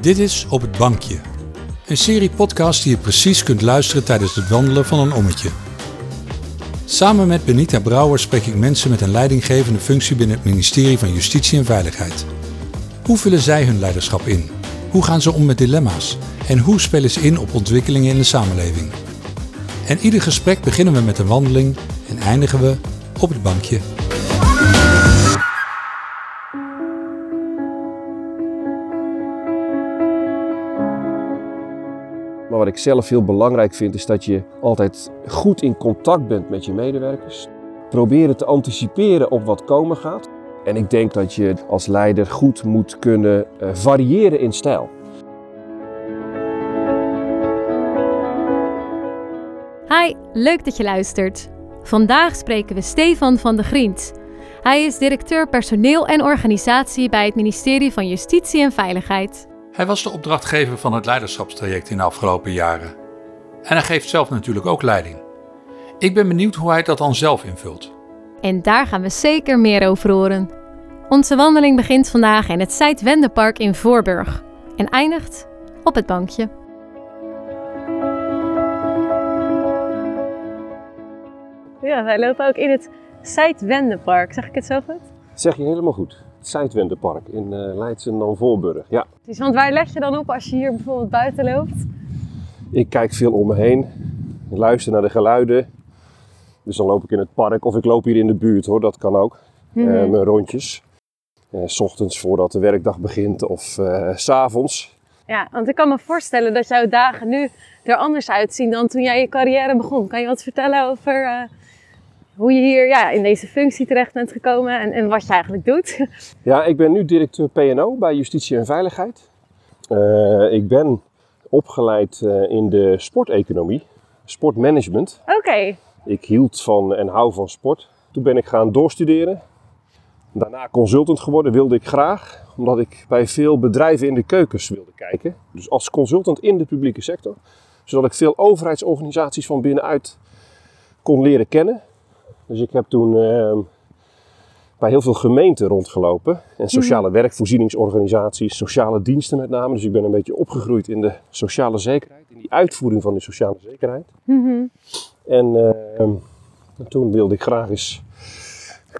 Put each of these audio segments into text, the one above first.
Dit is Op het Bankje. Een serie podcast die je precies kunt luisteren tijdens het wandelen van een ommetje. Samen met Benita Brouwer spreek ik mensen met een leidinggevende functie binnen het ministerie van Justitie en Veiligheid. Hoe vullen zij hun leiderschap in? Hoe gaan ze om met dilemma's? En hoe spelen ze in op ontwikkelingen in de samenleving? En ieder gesprek beginnen we met een wandeling en eindigen we op het bankje. Maar wat ik zelf heel belangrijk vind, is dat je altijd goed in contact bent met je medewerkers. Proberen te anticiperen op wat komen gaat. En ik denk dat je als leider goed moet kunnen eh, variëren in stijl. Hi, leuk dat je luistert. Vandaag spreken we Stefan van de Griend. Hij is directeur personeel en organisatie bij het ministerie van Justitie en Veiligheid. Hij was de opdrachtgever van het leiderschapstraject in de afgelopen jaren. En hij geeft zelf natuurlijk ook leiding. Ik ben benieuwd hoe hij dat dan zelf invult. En daar gaan we zeker meer over horen. Onze wandeling begint vandaag in het Zuidwendepark in Voorburg en eindigt op het bankje. Ja, wij lopen ook in het Zuidwendepark. Zeg ik het zo goed? zeg je helemaal goed. Het in uh, Leidsen dan Voorburg. Ja. Dus, want waar let je dan op als je hier bijvoorbeeld buiten loopt? Ik kijk veel om me heen. Ik luister naar de geluiden. Dus dan loop ik in het park of ik loop hier in de buurt hoor, dat kan ook. Mm -hmm. uh, mijn rondjes. Uh, s ochtends voordat de werkdag begint of s avonds. Ja, want ik kan me voorstellen dat jouw dagen nu er anders uitzien dan toen jij je carrière begon. Kan je wat vertellen over hoe je hier ja, in deze functie terecht bent gekomen en, en, wat je eigenlijk doet? Ja, ik ben nu directeur PNO bij Justitie en Veiligheid. ik ben opgeleid in de sporteconomie, sportmanagement. Oké. Okay. Ik hield van en hou van sport. Toen ben ik gaan doorstuderen. Daarna consultant geworden wilde ik graag, omdat ik bij veel bedrijven in de keukens wilde kijken. Dus als consultant in de publieke sector. Zodat ik veel overheidsorganisaties van binnenuit kon leren kennen. Dus ik heb toen uh, bij heel veel gemeenten rondgelopen. En sociale werkvoorzieningsorganisaties, sociale diensten met name. Dus ik ben een beetje opgegroeid in de sociale zekerheid. In die uitvoering van die sociale zekerheid. Mm -hmm. En uh, toen wilde ik graag eens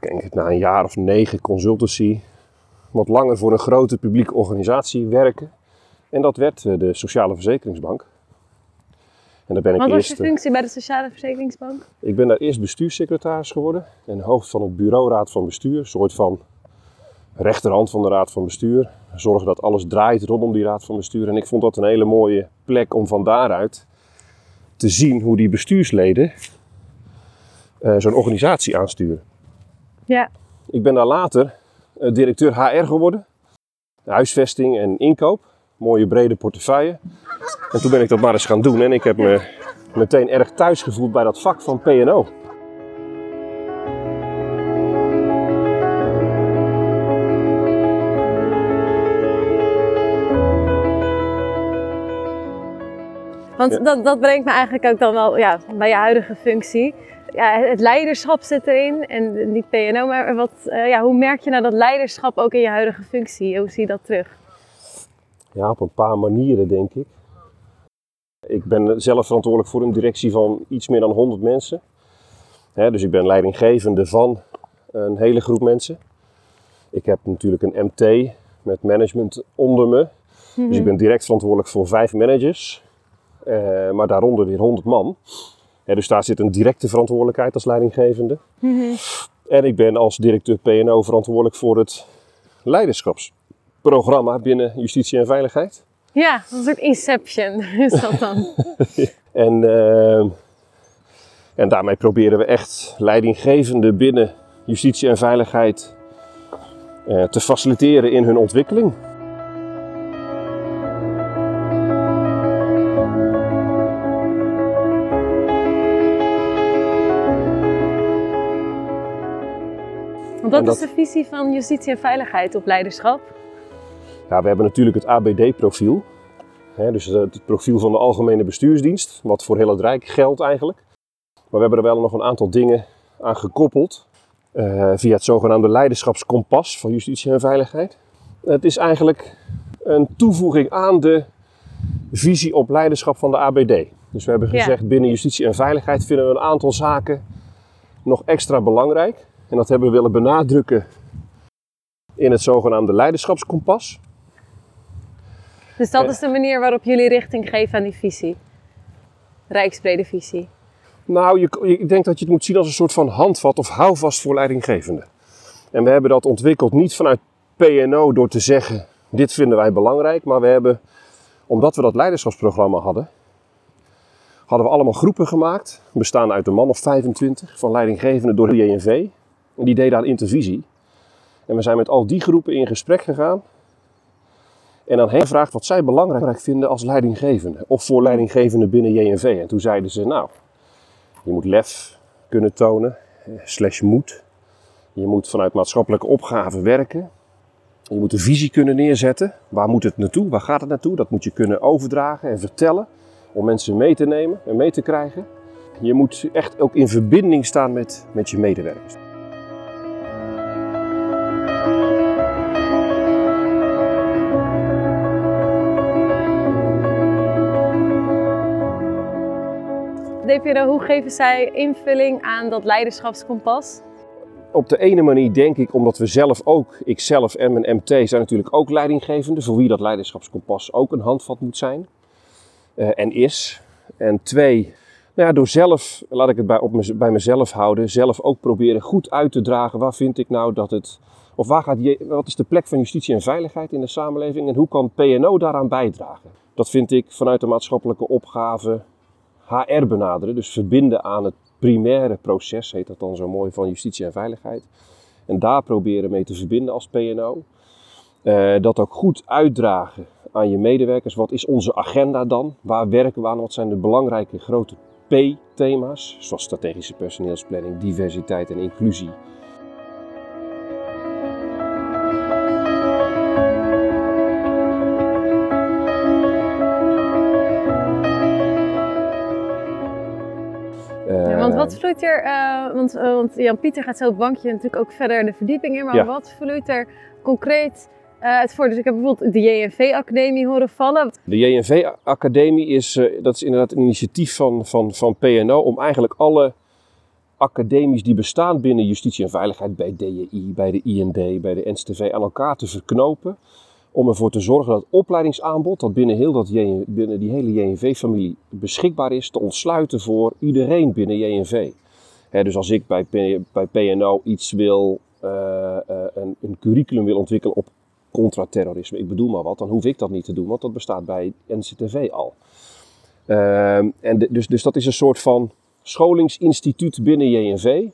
ik denk na een jaar of negen consultancy wat langer voor een grote publieke organisatie werken. En dat werd de Sociale Verzekeringsbank. En daar ben ik wat eerst, was je functie bij de Sociale Verzekeringsbank? Ik ben daar eerst bestuurssecretaris geworden en hoofd van het bureauraad van bestuur. Een soort van rechterhand van de raad van bestuur. Zorgen dat alles draait rondom die raad van bestuur. En ik vond dat een hele mooie plek om van daaruit te zien hoe die bestuursleden uh, zo'n organisatie aansturen. Ja. Ik ben daar later uh, directeur HR geworden. Huisvesting en inkoop. Mooie brede portefeuille. En toen ben ik dat maar eens gaan doen. En ik heb me meteen erg thuis gevoeld bij dat vak van P&O. Want ja. dat, dat brengt me eigenlijk ook dan wel ja, bij je huidige functie ja, het leiderschap zit erin en niet PNO, maar wat, uh, ja, hoe merk je nou dat leiderschap ook in je huidige functie? Hoe zie je dat terug? Ja, op een paar manieren denk ik. Ik ben zelf verantwoordelijk voor een directie van iets meer dan 100 mensen. Dus ik ben leidinggevende van een hele groep mensen. Ik heb natuurlijk een MT met management onder me. Dus ik ben direct verantwoordelijk voor vijf managers. Uh, maar daaronder weer 100 man. Dus daar zit een directe verantwoordelijkheid als leidinggevende. Mm -hmm. En ik ben als directeur PNO verantwoordelijk voor het leiderschapsprogramma binnen justitie en veiligheid. Ja, een soort inception is dat dan. en, uh, en daarmee proberen we echt leidinggevende binnen justitie en veiligheid uh, te faciliteren in hun ontwikkeling. Wat dat... is de visie van justitie en veiligheid op leiderschap? Ja, we hebben natuurlijk het ABD-profiel. Dus het profiel van de Algemene Bestuursdienst, wat voor heel het Rijk geldt eigenlijk. Maar we hebben er wel nog een aantal dingen aan gekoppeld. eh, via het zogenaamde leiderschapskompas van justitie en veiligheid. Het is eigenlijk een toevoeging aan de visie op leiderschap van de ABD. Dus we hebben Ja. gezegd binnen justitie en veiligheid vinden we een aantal zaken nog extra belangrijk. En dat hebben we willen benadrukken in het zogenaamde leiderschapskompas. Dus dat is de manier waarop jullie richting geven aan die visie. Rijksbrede visie. Nou, je, je- ik denk dat je het moet zien als een soort van handvat of houvast voor leidinggevenden. En we hebben dat ontwikkeld niet vanuit PNO door te zeggen, dit vinden wij belangrijk. Maar we hebben, omdat we dat leiderschapsprogramma hadden, hadden we allemaal groepen gemaakt. Bestaan uit een man of 25 van leidinggevenden door de JNV. En die deden aan intervisie. En we zijn met al die groepen in gesprek gegaan. En dan hen gevraagd wat zij belangrijk vinden als leidinggevende. Of voor leidinggevenden binnen JNV. En toen zeiden ze, nou, je moet lef kunnen tonen, eh, slash moed. Je moet vanuit maatschappelijke opgaven werken. Je moet een visie kunnen neerzetten. Waar moet het naartoe? Waar gaat het naartoe? Dat moet je kunnen overdragen en vertellen. Om mensen mee te nemen en mee te krijgen. Je moet echt ook in verbinding staan met, met je medewerkers. Hoe geven zij invulling aan dat leiderschapskompas? Op de ene manier denk ik, omdat we zelf ook, ikzelf en mijn MT zijn natuurlijk ook leidinggevende, voor wie dat leiderschapskompas ook een handvat moet zijn eh, en is. En twee, nou ja, door zelf, laat ik het bij, op bij mezelf houden, zelf ook proberen goed uit te dragen waar vind ik nou dat het, of waar gaat, wat is de plek van justitie en veiligheid in de samenleving en hoe kan PNO daaraan bijdragen? Dat vind ik vanuit de maatschappelijke opgave HR benaderen, dus verbinden aan het primaire proces, heet dat dan zo mooi, van justitie en veiligheid. En daar proberen mee te verbinden als PNO. Eh, dat ook goed uitdragen aan je medewerkers. Wat is onze agenda dan? Waar werken we aan? Wat zijn de belangrijke grote P-thema's? Zoals strategische personeelsplanning, diversiteit en inclusie. Wat vloeit er, eh, want, eh, want Jan-Pieter gaat zo het bankje natuurlijk ook verder de verdieping in, maar Ja. wat vloeit er concreet eh uit voor? Dus ik heb bijvoorbeeld de JNV-academie horen vallen. De JNV-academie is, dat is inderdaad een initiatief van, van, van PNO om eigenlijk alle academies die bestaan binnen justitie en veiligheid, bij DJI, bij de IND, bij de NSTV, aan elkaar te verknopen. Om ervoor te zorgen dat het opleidingsaanbod, dat binnen, heel dat binnen die hele JNV-familie beschikbaar is, te ontsluiten voor iedereen binnen JNV. Dus als ik bij, bij PNO iets wil, eh, eh, een, een curriculum wil ontwikkelen op contraterrorisme, ik bedoel maar wat, dan hoef ik dat niet te doen, want dat bestaat bij NCTV al. Ehm, en dus, dus dat is een soort van scholingsinstituut binnen JNV.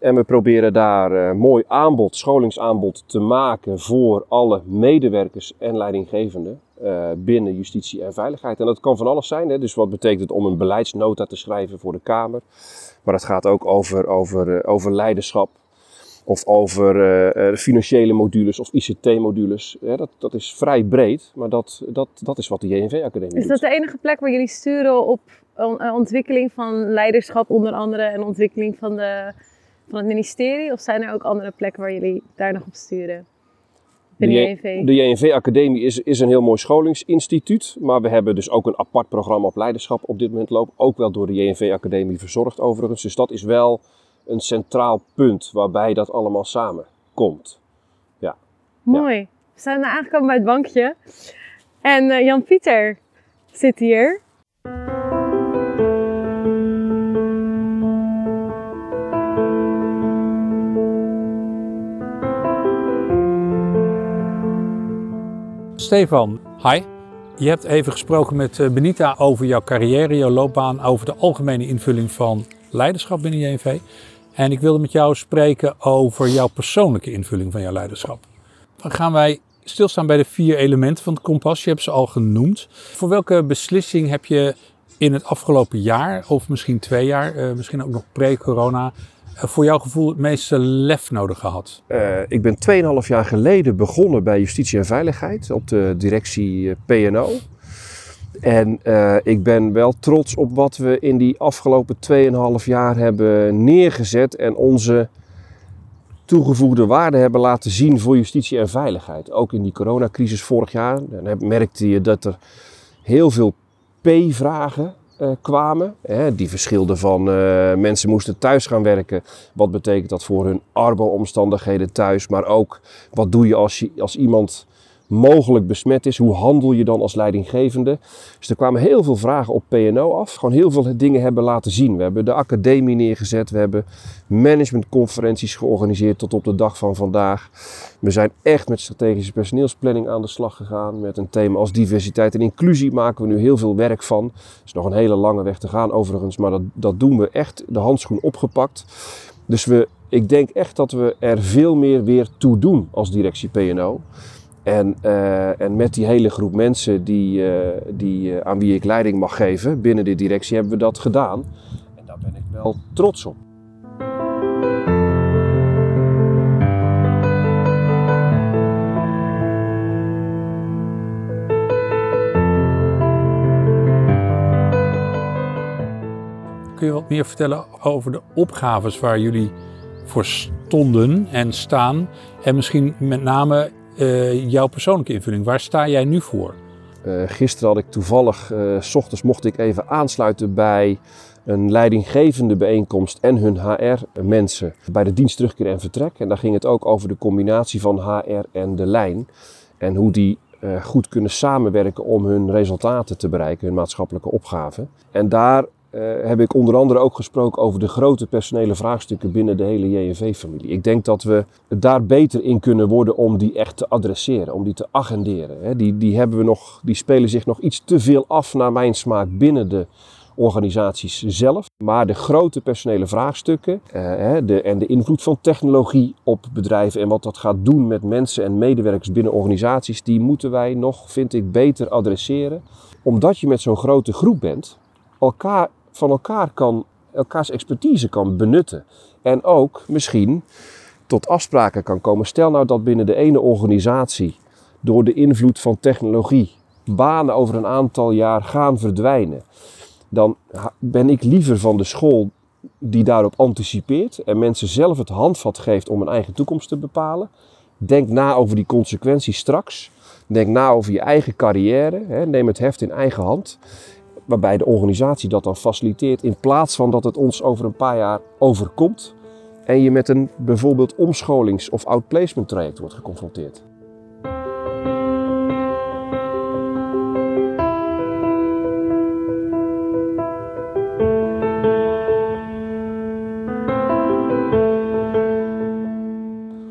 En we proberen daar eh, mooi aanbod, scholingsaanbod te maken voor alle medewerkers en leidinggevenden eh, binnen justitie en veiligheid. En dat kan van alles zijn. Hè? Dus wat betekent het om een beleidsnota te schrijven voor de Kamer? Maar het gaat ook over, over, eh, over leiderschap. Of over financiële modules of ICT-modules. Ja, dat, dat is vrij breed, maar dat, dat, dat is wat de JNV-academie Is doet. dat de enige plek waar jullie sturen op on- ontwikkeling van leiderschap onder andere en ontwikkeling van, de, van het ministerie? Of zijn er ook andere plekken waar jullie daar nog op sturen? De JNV? De JNV-academie is, is een heel mooi scholingsinstituut, maar we hebben dus ook een apart programma op leiderschap op dit moment lopen. Ook wel door de JNV-academie verzorgd overigens. Dus dat is wel een centraal punt waarbij dat allemaal samenkomt. Mooi. We zijn aangekomen bij het bankje. En eh, Jan-Pieter zit hier. Stefan, hi. Je hebt even gesproken met eh, Benita over jouw carrière, jouw loopbaan, over de algemene invulling van leiderschap binnen JNV. En ik wilde met jou spreken over jouw persoonlijke invulling van jouw leiderschap. Dan gaan wij stilstaan bij de vier elementen van het kompas. Je hebt ze al genoemd. Voor welke beslissing heb je in het afgelopen jaar, of misschien twee jaar, eh, misschien ook nog pre-corona, voor jouw gevoel het meeste lef nodig gehad? Eh, ik ben 2,5 jaar geleden begonnen bij Justitie en Veiligheid op de directie eh, PNO. En eh, ik ben wel trots op wat we in die afgelopen 2,5 jaar hebben neergezet en onze toegevoegde waarde hebben laten zien voor justitie en veiligheid. Ook in die coronacrisis vorig jaar dan merkte je dat er heel veel P-vragen uh, kwamen. Hè, die verschilden van uh, mensen moesten thuis gaan werken. Wat betekent dat voor hun arbo-omstandigheden thuis? Maar ook wat doe je als, je, als iemand mogelijk besmet is, hoe handel je dan als leidinggevende? Dus er kwamen heel veel vragen op PNO af. Gewoon heel veel dingen hebben laten zien. We hebben de academie neergezet, we hebben managementconferenties georganiseerd tot op de dag van vandaag. We zijn echt met strategische personeelsplanning aan de slag gegaan. Met een thema als diversiteit en inclusie maken we nu heel veel werk van. Er is nog een hele lange weg te gaan overigens, maar dat, dat doen we echt de handschoen opgepakt. Dus we, ik denk echt dat we er veel meer weer toe doen als directie PNO. En, uh, en met die hele groep mensen die, uh, die, uh, aan wie ik leiding mag geven binnen de directie hebben we dat gedaan. En daar ben ik wel trots op. Kun je wat meer vertellen over de opgaves waar jullie voor stonden en staan? En misschien met name uh, jouw persoonlijke invulling. Waar sta jij nu voor? Uh, gisteren had ik toevallig, uh, s ochtends mocht ik even aansluiten bij een leidinggevende bijeenkomst en hun HR-mensen bij de dienst terugkeer en vertrek. En daar ging het ook over de combinatie van HR en de lijn. En hoe die goed kunnen samenwerken om hun resultaten te bereiken, hun maatschappelijke opgaven. En daar heb ik onder andere ook gesproken over de grote personele vraagstukken binnen de hele JNV-familie. Ik denk dat we daar beter in kunnen worden om die echt te adresseren, om die te agenderen. Die, die, hebben we nog, die spelen zich nog iets te veel af, naar mijn smaak, binnen de organisaties zelf. Maar de grote personele vraagstukken uh, de, en de invloed van technologie op bedrijven en wat dat gaat doen met mensen en medewerkers binnen organisaties, die moeten wij nog, vind ik, beter adresseren. Omdat je met zo'n grote groep bent, elkaar van kan, elkaars expertise kan benutten. En ook misschien tot afspraken kan komen. Stel nou dat binnen de ene organisatie door de invloed van technologie banen over een aantal jaar gaan verdwijnen. Dan ben ik liever van de school die daarop anticipeert en mensen zelf het handvat geeft om een eigen toekomst te bepalen. Denk na over die consequenties straks. Denk na over je eigen carrière. Neem het heft in eigen hand waarbij de organisatie dat dan faciliteert in plaats van dat het ons over een paar jaar overkomt en je met een bijvoorbeeld omscholings- of outplacement traject wordt geconfronteerd.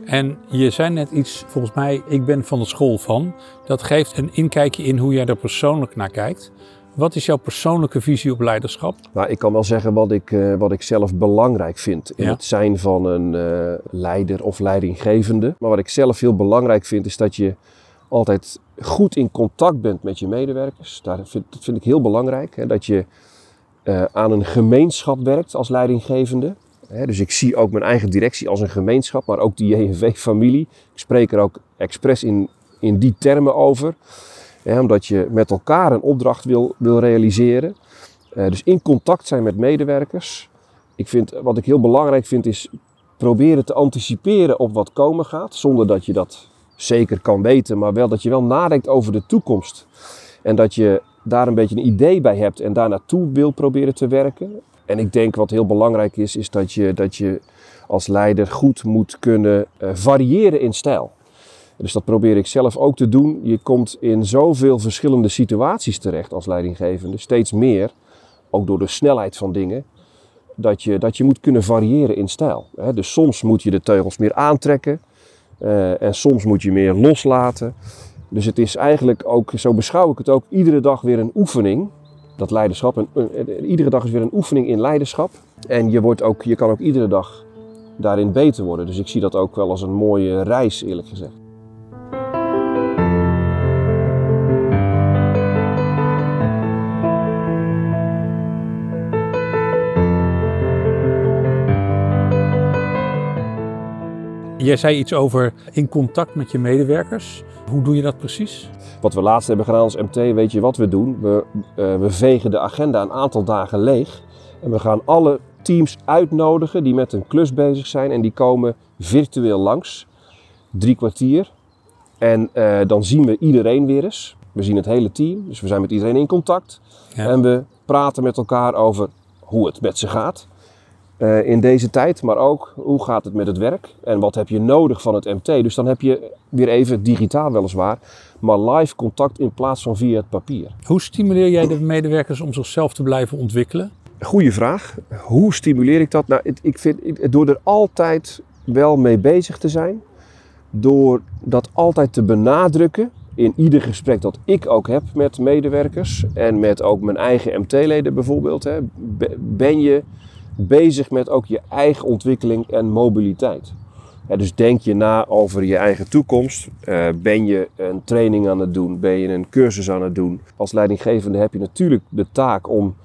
En je zei net iets, volgens mij, ik ben van de school van. Dat geeft een inkijkje in hoe jij er persoonlijk naar kijkt. Wat is jouw persoonlijke visie op leiderschap? Nou, ik kan wel zeggen wat ik, uh, wat ik zelf belangrijk vind in ja. het zijn van een uh, leider of leidinggevende. Maar wat ik zelf heel belangrijk vind is dat je altijd goed in contact bent met je medewerkers. Daar vind, dat vind ik heel belangrijk. Hè, dat je uh, aan een gemeenschap werkt als leidinggevende. Hè, dus ik zie ook mijn eigen directie als een gemeenschap, maar ook die JNV-familie. Ik spreek er ook expres in, in die termen over omdat je met elkaar een opdracht wil, wil realiseren. Uh, dus in contact zijn met medewerkers. Ik vind, wat ik heel belangrijk vind is proberen te anticiperen op wat komen gaat. Zonder dat je dat zeker kan weten, maar wel dat je wel nadenkt over de toekomst. En dat je daar een beetje een idee bij hebt en daar naartoe wil proberen te werken. En ik denk wat heel belangrijk is, is dat je, dat je als leider goed moet kunnen uh, variëren in stijl. Dus dat probeer ik zelf ook te doen. Je komt in zoveel verschillende situaties terecht als leidinggevende, steeds meer, ook door de snelheid van dingen, dat je, dat je moet kunnen variëren in stijl. Dus soms moet je de teugels meer aantrekken uh, en soms moet je meer loslaten. Dus het is eigenlijk ook, zo beschouw ik het ook, iedere dag weer een oefening. Dat leiderschap, en, iedere dag is weer een oefening in leiderschap. En je, wordt ook, je kan ook iedere dag daarin beter worden. Dus ik zie dat ook wel als een mooie reis, eerlijk gezegd. Jij zei iets over in contact met je medewerkers. Hoe doe je dat precies? Wat we laatst hebben gedaan als MT, weet je wat we doen? We, uh, we vegen de agenda een aantal dagen leeg. En we gaan alle teams uitnodigen die met een klus bezig zijn. En die komen virtueel langs. Drie kwartier. En eh, dan zien we iedereen weer eens. We zien het hele team, dus we zijn met iedereen in contact. Ja. En we praten met elkaar over hoe het met ze gaat eh, in deze tijd. Maar ook hoe gaat het met het werk en wat heb je nodig van het MT. Dus dan heb je weer even digitaal weliswaar, maar live contact in plaats van via het papier. Hoe stimuleer jij de medewerkers om zichzelf te blijven ontwikkelen? Goeie vraag. Hoe stimuleer ik dat? Nou, het- ik vind, ik- door er altijd wel mee bezig te zijn. Door dat altijd te benadrukken in ieder gesprek dat ik ook heb met medewerkers. En met ook mijn eigen MT-leden bijvoorbeeld. Hè, be- ben je bezig met ook je eigen ontwikkeling en mobiliteit. Ja, dus denk je na over je eigen toekomst. Eh, ben je een training aan het doen? Ben je een cursus aan het doen? Als leidinggevende heb je natuurlijk de taak om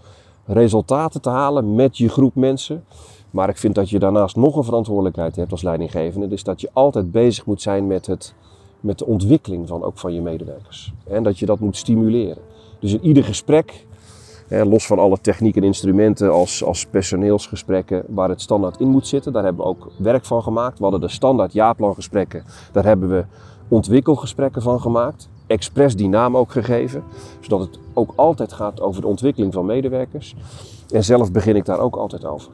resultaten te halen met je groep mensen. Maar ik vind dat je daarnaast nog een verantwoordelijkheid hebt als leidinggevende. Dus dat je altijd bezig moet zijn met, het, met de ontwikkeling van, ook van je medewerkers. En dat je dat moet stimuleren. Dus in ieder gesprek, los van alle techniek en instrumenten als, als personeelsgesprekken waar het standaard in moet zitten. Daar hebben we ook werk van gemaakt. We hadden de standaard jaarplangesprekken. Daar hebben we ontwikkelgesprekken van gemaakt. Expres die naam ook gegeven. Zodat het ook altijd gaat over de ontwikkeling van medewerkers. En zelf begin ik daar ook altijd over.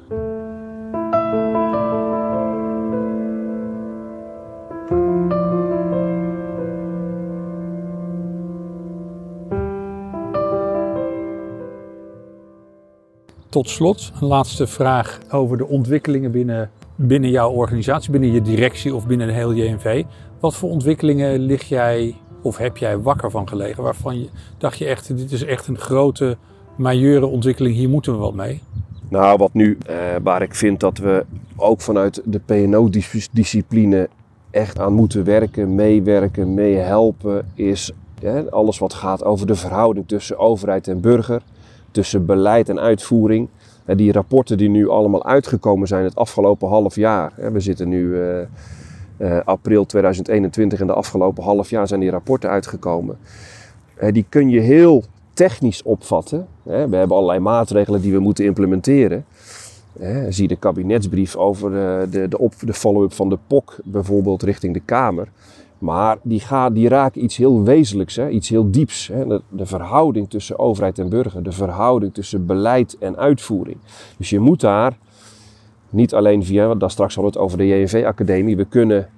Tot slot, een laatste vraag over de ontwikkelingen binnen, binnen jouw organisatie, binnen je directie of binnen de hele JNV. Wat voor ontwikkelingen lig jij of heb jij wakker van gelegen? Waarvan je dacht je echt, dit is echt een grote, majeure ontwikkeling, hier moeten we wat mee? Nou, wat nu, eh, waar ik vind dat we ook vanuit de PNO-discipline echt aan moeten werken, meewerken, meehelpen, is alles wat gaat over de verhouding tussen overheid en burger, tussen beleid en uitvoering. Die rapporten die nu allemaal uitgekomen zijn het afgelopen half jaar. We zitten nu eh, eh, april 2021 en de afgelopen half jaar zijn die rapporten uitgekomen. Eh, die kun je heel technisch opvatten. We hebben allerlei maatregelen die we moeten implementeren. Zie de kabinetsbrief over de, de, de, de follow-up van de POC bijvoorbeeld richting de Kamer. Maar die, gaan, die iets heel wezenlijks, hè, iets heel dieps. Hè. De, verhouding tussen overheid en burger, de verhouding tussen beleid en uitvoering. Dus je moet daar niet alleen via, want daar straks we het over de JNV-academie, we kunnen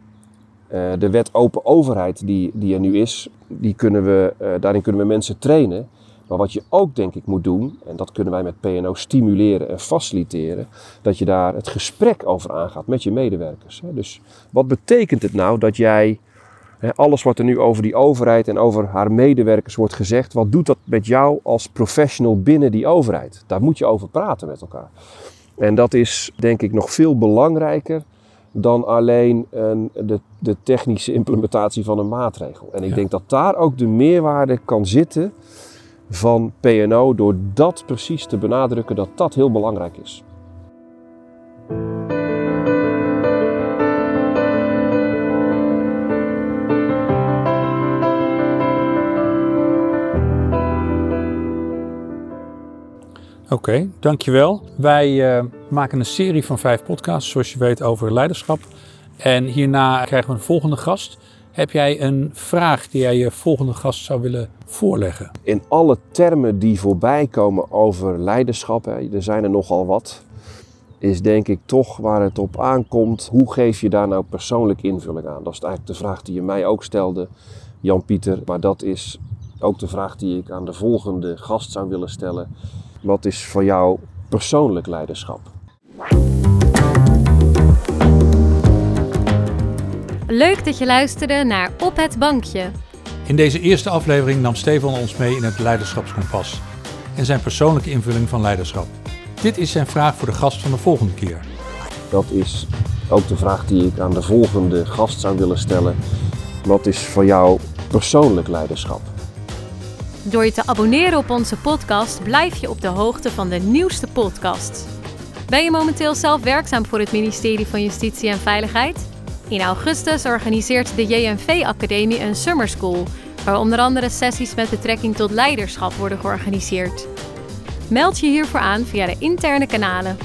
eh, de wet open overheid die, die er nu is, die kunnen we, eh, daarin kunnen we mensen trainen. Maar wat je ook denk ik moet doen, en dat kunnen wij met PNO stimuleren en faciliteren, dat je daar het gesprek over aangaat met je medewerkers. hè. Dus wat betekent het nou dat jij alles wat er nu over die overheid en over haar medewerkers wordt gezegd, wat doet dat met jou als professional binnen die overheid? Daar moet je over praten met elkaar. En dat is denk ik nog veel belangrijker dan alleen een, de, de technische implementatie van een maatregel. En ik Ja. denk dat daar ook de meerwaarde kan zitten van PNO door dat precies te benadrukken dat dat heel belangrijk is. Oké, dankjewel. Wij eh, maken een serie van vijf podcasts, zoals je weet, over leiderschap. En hierna krijgen we een volgende gast. Heb jij een vraag die jij je volgende gast zou willen voorleggen? in alle termen die voorbij komen over leiderschap, hè, er zijn er nogal wat, is denk ik toch waar het op aankomt. Hoe geef je daar nou persoonlijk invulling aan? Dat is eigenlijk de vraag die je mij ook stelde, Jan-Pieter. Maar dat is ook de vraag die ik aan de volgende gast zou willen stellen. Wat is voor jou persoonlijk leiderschap? Leuk dat je luisterde naar Op het Bankje. In deze eerste aflevering nam Stefan ons mee in het leiderschapskompas en zijn persoonlijke invulling van leiderschap. Dit is zijn vraag voor de gast van de volgende keer. Dat is ook de vraag die ik aan de volgende gast zou willen stellen. Wat is voor jou persoonlijk leiderschap? Door je te abonneren op onze podcast blijf je op de hoogte van de nieuwste podcasts. Ben je momenteel zelf werkzaam voor het ministerie van Justitie en Veiligheid? In augustus organiseert de JNV Academie een summer school, waar onder andere sessies met betrekking tot leiderschap worden georganiseerd. Meld je hiervoor aan via de interne kanalen